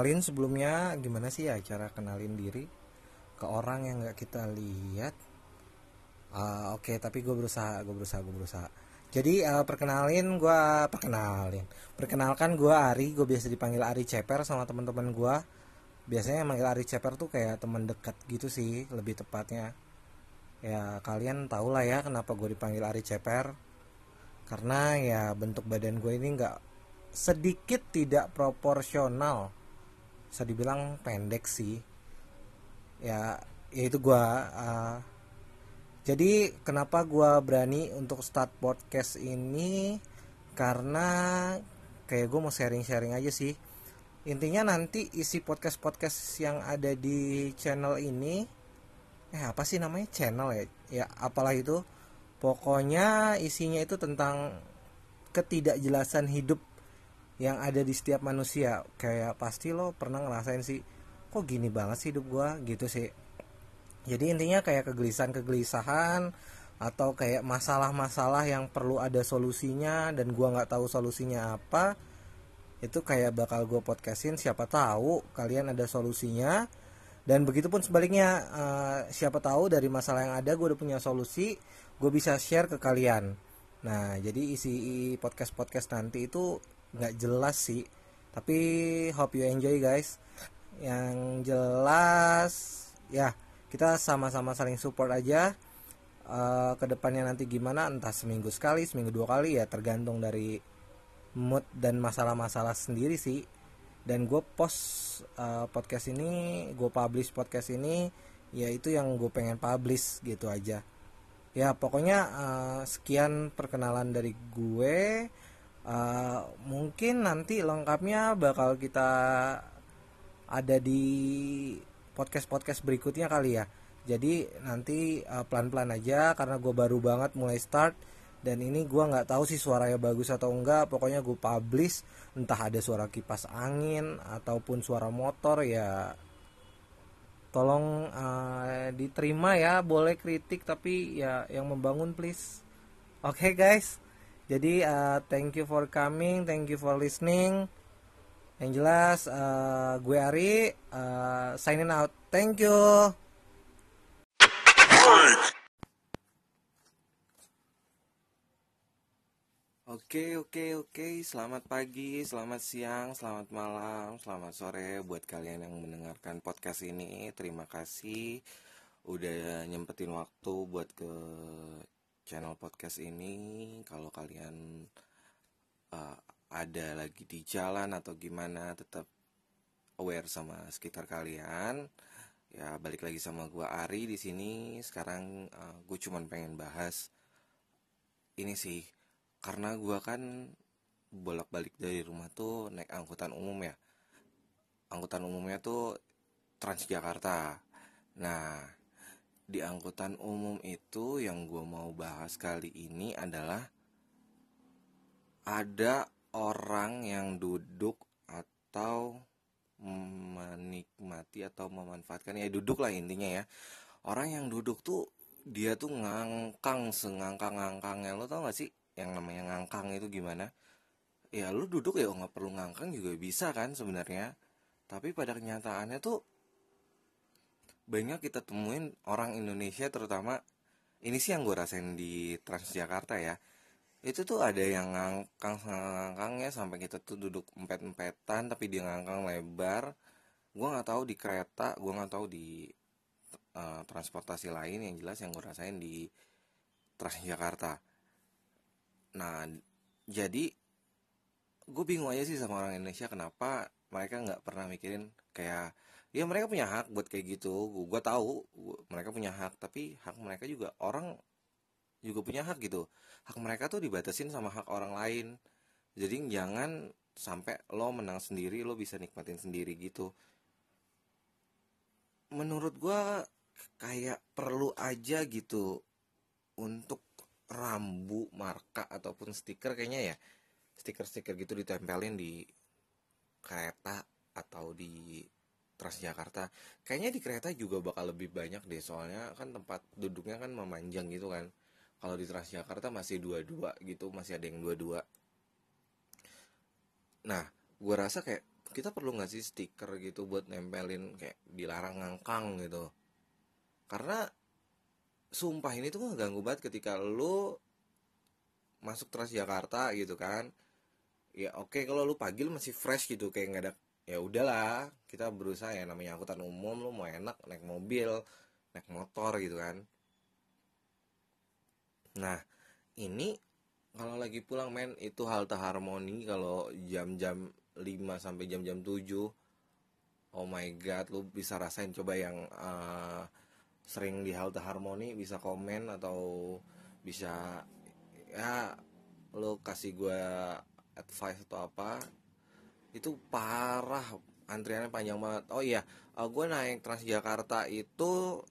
Perkenalin sebelumnya gimana sih ya cara kenalin diri ke orang yang nggak kita lihat. Uh, Oke, okay, tapi gue berusaha, gue berusaha, gue berusaha. Jadi uh, perkenalin gue, perkenalin, perkenalkan gue Ari, gue biasa dipanggil Ari Ceper sama teman-teman gue. Biasanya yang manggil Ari Ceper tuh kayak teman dekat gitu sih, lebih tepatnya. Ya kalian tau lah ya kenapa gue dipanggil Ari Ceper karena ya bentuk badan gue ini nggak sedikit tidak proporsional bisa dibilang pendek sih. Ya, ya itu gue uh, jadi kenapa gue berani untuk start podcast ini? Karena kayak gue mau sharing-sharing aja sih. Intinya nanti isi podcast-podcast yang ada di channel ini eh apa sih namanya? Channel ya? Ya apalah itu. Pokoknya isinya itu tentang ketidakjelasan hidup yang ada di setiap manusia. Kayak pasti lo pernah ngerasain sih, kok gini banget sih hidup gua gitu sih. Jadi intinya kayak kegelisahan-kegelisahan atau kayak masalah-masalah yang perlu ada solusinya dan gua nggak tahu solusinya apa itu kayak bakal gue podcastin siapa tahu kalian ada solusinya dan begitupun sebaliknya uh, siapa tahu dari masalah yang ada gue udah punya solusi gue bisa share ke kalian nah jadi isi podcast podcast nanti itu nggak jelas sih. Tapi hope you enjoy guys. Yang jelas ya kita sama-sama saling support aja. Uh, ke depannya nanti gimana entah seminggu sekali seminggu dua kali ya tergantung dari mood dan masalah-masalah sendiri sih. Dan gue post uh, podcast ini gue publish podcast ini ya itu yang gue pengen publish gitu aja. Ya pokoknya uh, sekian perkenalan dari gue uh, mungkin nanti lengkapnya bakal kita ada di podcast podcast berikutnya kali ya. Jadi nanti uh, pelan-pelan aja karena gue baru banget mulai start dan ini gue nggak tahu sih suaranya bagus atau enggak. Pokoknya gue publish entah ada suara kipas angin ataupun suara motor ya tolong uh, diterima ya. Boleh kritik tapi ya yang membangun please. Oke okay, guys jadi uh, thank you for coming thank you for listening. Yang jelas uh, gue Ari uh, signing out. Thank you. Oke oke oke. Selamat pagi selamat siang selamat malam selamat sore buat kalian yang mendengarkan podcast ini. Terima kasih udah nyempetin waktu buat ke channel podcast ini kalau kalian uh, ada lagi di jalan atau gimana tetap aware sama sekitar kalian. Ya balik lagi sama gue Ari di sini. Sekarang uh, gue cuman pengen bahas ini sih. Karena gue kan bolak-balik dari rumah tuh naik angkutan umum ya. Angkutan umumnya tuh Transjakarta. Nah di angkutan umum itu yang gue mau bahas kali ini adalah ada orang yang duduk atau menikmati atau memanfaatkan ya duduk lah intinya ya. Orang yang duduk tuh dia tuh ngangkang sengangkang-ngangkangnya lo tau gak sih yang namanya ngangkang itu gimana? Ya lu duduk ya nggak perlu ngangkang juga bisa kan sebenarnya. Tapi pada kenyataannya tuh banyak kita temuin orang Indonesia terutama ini sih yang gue rasain di Transjakarta ya. Itu tuh ada yang ngangkang ngangkangnya sampai kita tuh duduk empet-empetan tapi dia ngangkang lebar. Gue nggak tahu di kereta gue nggak tahu di uh, transportasi lain yang jelas yang gue rasain di Transjakarta. Nah jadi gue bingung aja sih sama orang Indonesia kenapa mereka nggak pernah mikirin kayak ya mereka punya hak buat kayak gitu. Gue tahu gua, mereka punya hak tapi hak mereka juga orang juga punya hak gitu. Hak mereka tuh dibatasin sama hak orang lain. Jadi jangan sampai lo menang sendiri lo bisa nikmatin sendiri gitu. Menurut gue kayak perlu aja gitu untuk rambu marka ataupun stiker kayaknya ya. Stiker-stiker gitu ditempelin di kereta atau di Transjakarta. Kayaknya di kereta juga bakal lebih banyak deh soalnya kan tempat duduknya kan memanjang gitu kan. Kalau di Transjakarta masih dua-dua gitu masih ada yang dua-dua. Nah gue rasa kayak kita perlu nggak sih stiker gitu buat nempelin kayak dilarang ngangkang gitu? Karena sumpah ini tuh ganggu banget ketika lu masuk Transjakarta gitu kan. Ya oke okay, kalau lu pagi lu masih fresh gitu kayak nggak ada ya udahlah kita berusaha ya namanya angkutan umum lu mau enak naik mobil naik motor gitu kan. Nah ini kalau lagi pulang men itu halte harmoni kalau jam-jam 5 sampai jam-jam 7 oh my god lu bisa rasain coba yang uh, sering di halte harmoni bisa komen atau bisa ya lu kasih gue advice atau apa itu parah. Antriannya panjang banget. Oh iya uh, gue naik Transjakarta itu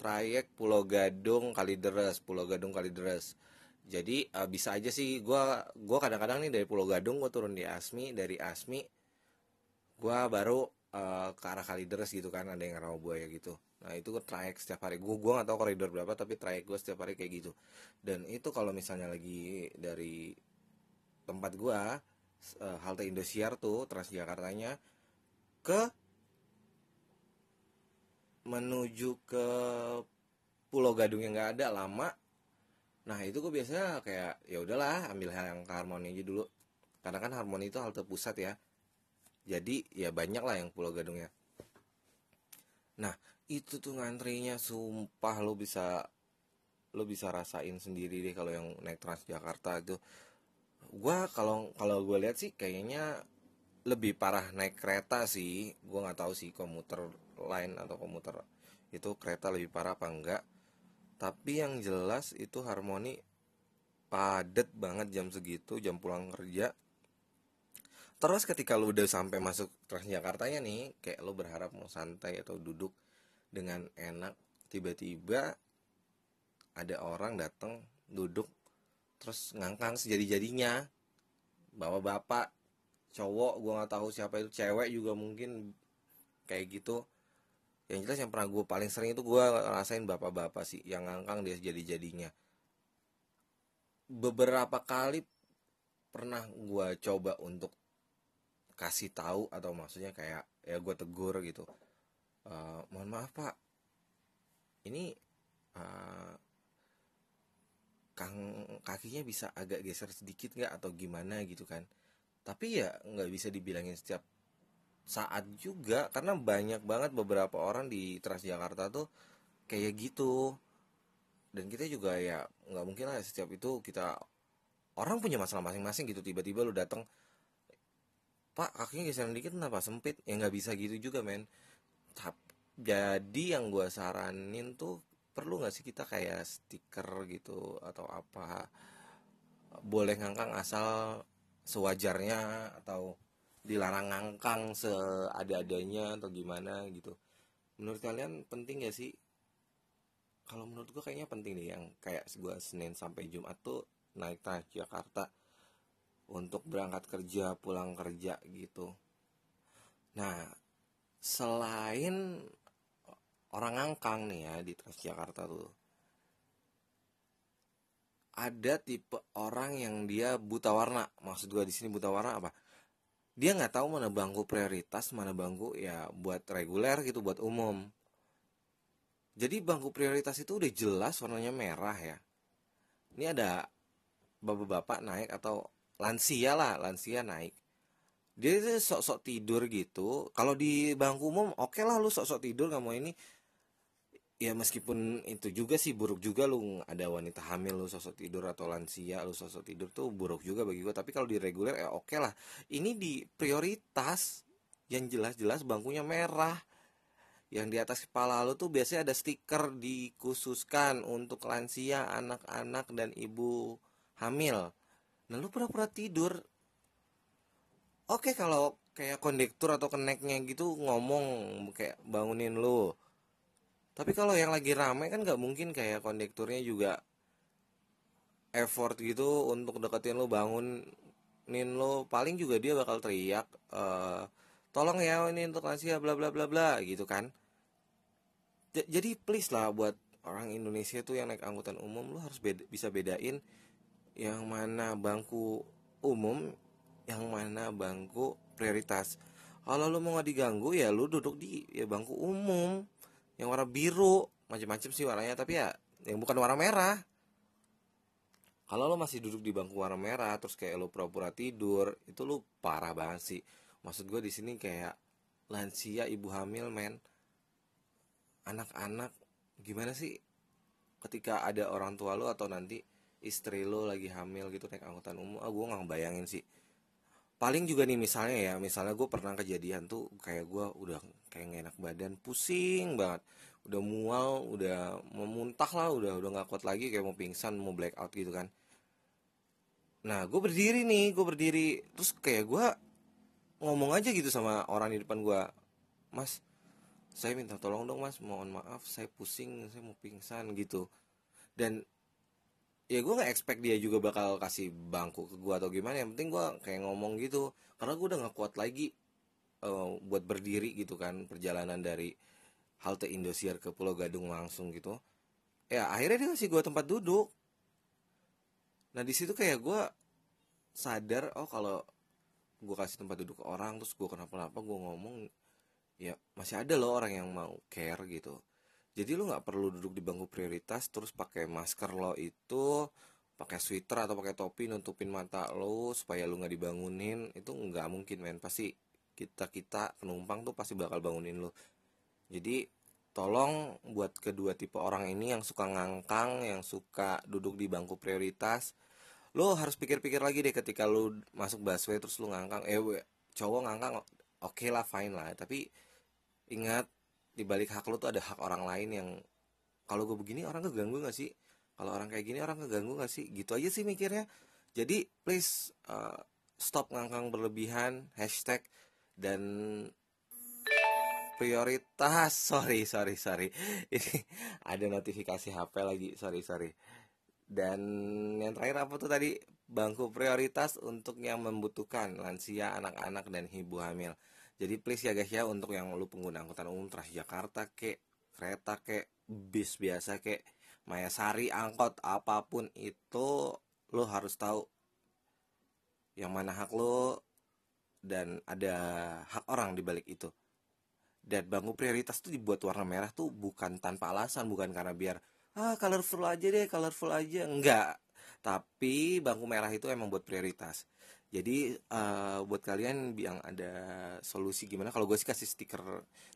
trayek Pulau Gadung Kalideres Pulau Gadung Kalideres jadi uh, bisa aja sih gue gua kadang-kadang nih dari Pulau Gadung gue turun di Asmi dari Asmi gue baru uh, ke arah Kalideres gitu kan ada yang Rawabuaya gitu. Nah itu trayek setiap hari. Gue gue nggak tahu koridor berapa tapi trayek gue setiap hari kayak gitu. Dan itu kalau misalnya lagi dari tempat gue uh, halte Indosiar tuh Transjakartanya ke menuju ke Pulau Gadung yang nggak ada lama. Nah itu gue biasanya kayak ya udahlah ambil yang ke Harmoni aja dulu. Karena kan Harmoni itu halte pusat ya. Jadi ya banyak lah yang Pulau Gadungnya nah itu tuh ngantrinya sumpah lo bisa lo bisa rasain sendiri deh kalau yang naik Transjakarta itu gue kalau kalau gue lihat sih kayaknya lebih parah naik kereta sih. Gue nggak tahu sih komuter lain atau komuter itu kereta lebih parah apa enggak. Tapi yang jelas itu harmoni padet banget jam segitu jam pulang kerja. Terus ketika lu udah sampai masuk Transjakarta ya nih kayak lu berharap mau santai atau duduk dengan enak tiba-tiba ada orang datang duduk terus ngangkang sejadi-jadinya. Bawa bapak cowok gue nggak tahu siapa itu cewek juga mungkin kayak gitu. Yang jelas yang pernah gue paling sering itu gue rasain bapak-bapak sih yang ngangkang dia jadi jadinya beberapa kali pernah gue coba untuk kasih tahu atau maksudnya kayak ya gue tegur gitu. Uh, mohon maaf pak. Ini uh, kang kakinya bisa agak geser sedikit nggak? Atau gimana gitu kan? Tapi ya nggak bisa dibilangin setiap saat juga karena banyak banget beberapa orang di Transjakarta tuh kayak gitu. Dan kita juga ya nggak mungkin lah setiap itu kita orang punya masalah masing-masing gitu. Tiba-tiba lu datang pak kakinya geser dikit kenapa sempit? Ya nggak bisa gitu juga men. Jadi yang gue saranin tuh perlu nggak sih kita kayak stiker gitu atau apa? Boleh ngangkang asal sewajarnya atau dilarang ngangkang seada-adanya atau gimana gitu. Menurut kalian penting gak sih? Kalau menurut gue kayaknya penting deh yang kayak gue Senin sampai Jumat tuh naik Jakarta untuk berangkat kerja pulang kerja gitu. Nah selain orang ngangkang nih ya di Transjakarta tuh. Ada tipe orang yang dia buta warna. Maksud gue di sini buta warna apa? Dia nggak tahu mana bangku prioritas mana bangku ya buat reguler gitu buat umum. Jadi bangku prioritas itu udah jelas warnanya merah ya. Ini ada bapak-bapak naik atau lansia lah lansia naik. Dia itu sok-sok tidur gitu. Kalau di bangku umum oke okay lah lu sok-sok tidur nggak mau ini ya meskipun itu juga sih buruk juga lu ada wanita hamil lu sosok tidur atau lansia lu sosok tidur tuh buruk juga bagi gue tapi kalau di reguler ya oke okay lah. Ini di prioritas yang jelas-jelas bangkunya merah. Yang di atas kepala lu tuh biasanya ada stiker dikhususkan untuk lansia anak-anak dan ibu hamil. Nah lu pura-pura tidur. Oke okay, kalau kayak kondektur atau keneknya gitu ngomong kayak bangunin lu tapi kalau yang lagi rame kan nggak mungkin kayak kondekturnya juga effort gitu untuk deketin lo bangunin lo paling juga dia bakal teriak e, tolong ya ini untuk lansia bla bla bla bla gitu kan. J jadi please lah buat orang Indonesia tuh yang naik angkutan umum lu harus beda, bisa bedain yang mana bangku umum yang mana bangku prioritas. Kalau lu mau nggak diganggu ya lu duduk di ya bangku umum yang warna biru macam-macam sih warnanya tapi ya yang bukan warna merah. Kalau lo masih duduk di bangku warna merah terus kayak lo pura-pura tidur itu lo parah banget sih. Maksud gue di sini kayak lansia ibu hamil men. Anak-anak gimana sih ketika ada orang tua lo atau nanti istri lo lagi hamil gitu naik angkutan umum? Ah gue nggak ngebayangin sih. Paling juga nih misalnya ya misalnya gue pernah kejadian tuh kayak gue udah kayak gak enak badan pusing banget. Udah mual udah mau muntah lah udah udah nggak kuat lagi kayak mau pingsan mau blackout gitu kan. Nah gue berdiri nih gue berdiri. Terus kayak gue ngomong aja gitu sama orang di depan gue mas saya minta tolong dong mas mohon maaf saya pusing saya mau pingsan gitu. Dan ya gue nggak expect dia juga bakal kasih bangku ke gue atau gimana yang penting gue kayak ngomong gitu. Karena gue udah nggak kuat lagi uh, buat berdiri gitu kan perjalanan dari halte Indosiar ke Pulau Gadung langsung gitu. Ya akhirnya dia ngasih gue tempat duduk. Nah di situ kayak gue sadar oh kalau gue kasih tempat duduk ke orang terus gue kenapa-napa gue ngomong ya masih ada loh orang yang mau care gitu. Jadi lu nggak perlu duduk di bangku prioritas terus pakai masker lo itu pakai sweater atau pakai topi nutupin mata lo supaya lu nggak dibangunin itu nggak mungkin men. Pasti kita kita penumpang tuh pasti bakal bangunin lo jadi tolong buat kedua tipe orang ini yang suka ngangkang yang suka duduk di bangku prioritas lo harus pikir-pikir lagi deh ketika lo masuk busway terus lo ngangkang. Eh cowok ngangkang oke okay lah fine lah. Tapi ingat di balik hak lo tuh ada hak orang lain yang kalau gue begini orang keganggu gak sih? Kalau orang kayak gini orang keganggu gak sih? Gitu aja sih mikirnya. Jadi please uh, stop ngangkang berlebihan hashtag dan prioritas sorry sorry sorry. Ini ada notifikasi HP lagi sorry sorry. Dan yang terakhir apa tuh tadi? Bangku prioritas untuk yang membutuhkan lansia anak-anak dan ibu hamil. Jadi please ya guys ya untuk yang lu pengguna angkutan umum Transjakarta kek kereta kek bis biasa kek Mayasari angkot apa pun itu lo harus tahu yang mana hak lo dan ada hak orang di balik itu. Dan bangku prioritas tuh dibuat warna merah tuh bukan tanpa alasan bukan karena biar ah colorful aja deh colorful aja. Enggak. Tapi bangku merah itu emang buat prioritas. Jadi uh, buat kalian yang ada solusi gimana kalau gue sih kasih stiker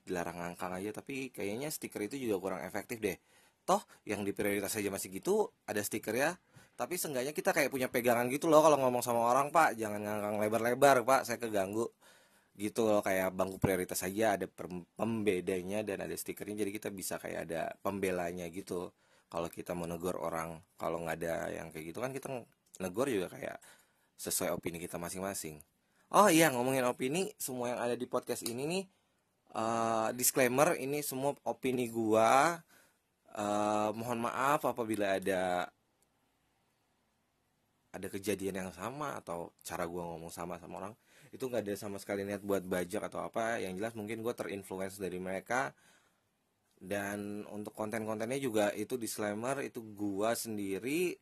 dilarang ngangkang aja tapi kayaknya stiker itu juga kurang efektif deh. Toh yang di prioritas aja masih gitu ada stiker ya tapi seenggaknya kita kayak punya pegangan gitu loh kalau ngomong sama orang pak. Jangan ngangkang lebar-lebar pak. Saya keganggu gitu loh kayak bangku prioritas saja ada pembedanya dan ada stikernya. Jadi kita bisa kayak ada pembelanya gitu. Kalau kita mau negor orang kalau nggak ada yang kayak gitu kan kita negor juga kayak sesuai opini kita masing-masing. Oh iya ngomongin opini semua yang ada di podcast ini nih uh, disclaimer ini semua opini gua. Uh, mohon maaf apabila ada ada kejadian yang sama atau cara gua ngomong sama sama orang itu nggak ada sama sekali niat buat bajak atau apa. Yang jelas mungkin gue terinfluence dari mereka. Dan untuk konten-kontennya juga itu disclaimer itu gue sendiri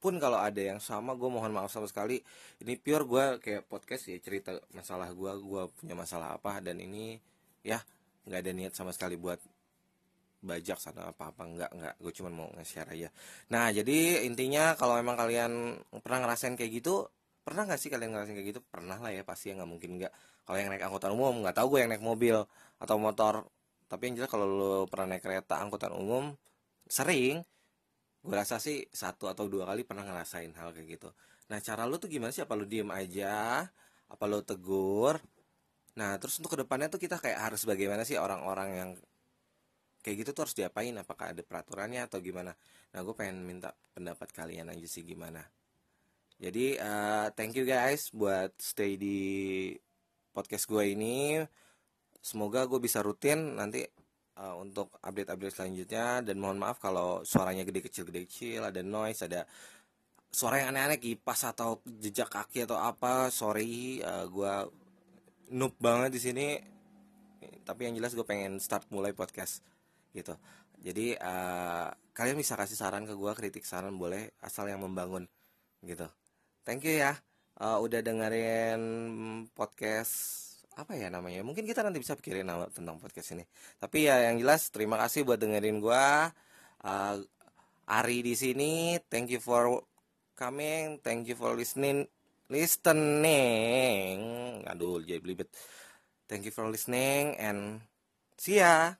pun kalau ada yang sama gue mohon maaf sama sekali. Ini pure gue kayak podcast ya cerita masalah gue gue punya masalah apa dan ini ya nggak ada niat sama sekali buat bajak sana apa apa nggak nggak gue cuma mau nge-share aja. Nah jadi intinya kalau emang kalian pernah ngerasain kayak gitu pernah nggak sih kalian ngerasain kayak gitu? Pernah lah ya pasti ya nggak mungkin nggak. Kalau yang naik angkutan umum nggak tahu gue yang naik mobil atau motor. Tapi yang jelas kalau lo pernah naik kereta angkutan umum sering gue rasa sih satu atau dua kali pernah ngerasain hal kayak gitu. Nah cara lo tuh gimana sih? Apa lo diem aja? Apa lo tegur? Nah terus untuk ke depannya tuh kita kayak harus bagaimana sih orang-orang yang kayak gitu tuh harus diapain? Apakah ada peraturannya atau gimana? Nah gue pengen minta pendapat kalian aja sih gimana. Jadi uh, thank you guys buat stay di podcast gue ini. Semoga gue bisa rutin nanti uh, untuk update-update selanjutnya. Dan mohon maaf kalau suaranya gede kecil gede kecil ada noise ada suara yang aneh-aneh kipas atau jejak kaki atau apa. Sorry uh, gue noob banget di sini. Tapi yang jelas gue pengen start mulai podcast gitu. Jadi uh, kalian bisa kasih saran ke gue kritik saran boleh asal yang membangun gitu. Thank you ya uh, udah dengerin podcast apa ya namanya mungkin kita nanti bisa pikirin nama tentang podcast ini. Tapi ya yang jelas terima kasih buat dengerin gue uh, Ari di sini thank you for coming thank you for listening listening. Aduh jadi belibet. Thank you for listening and see ya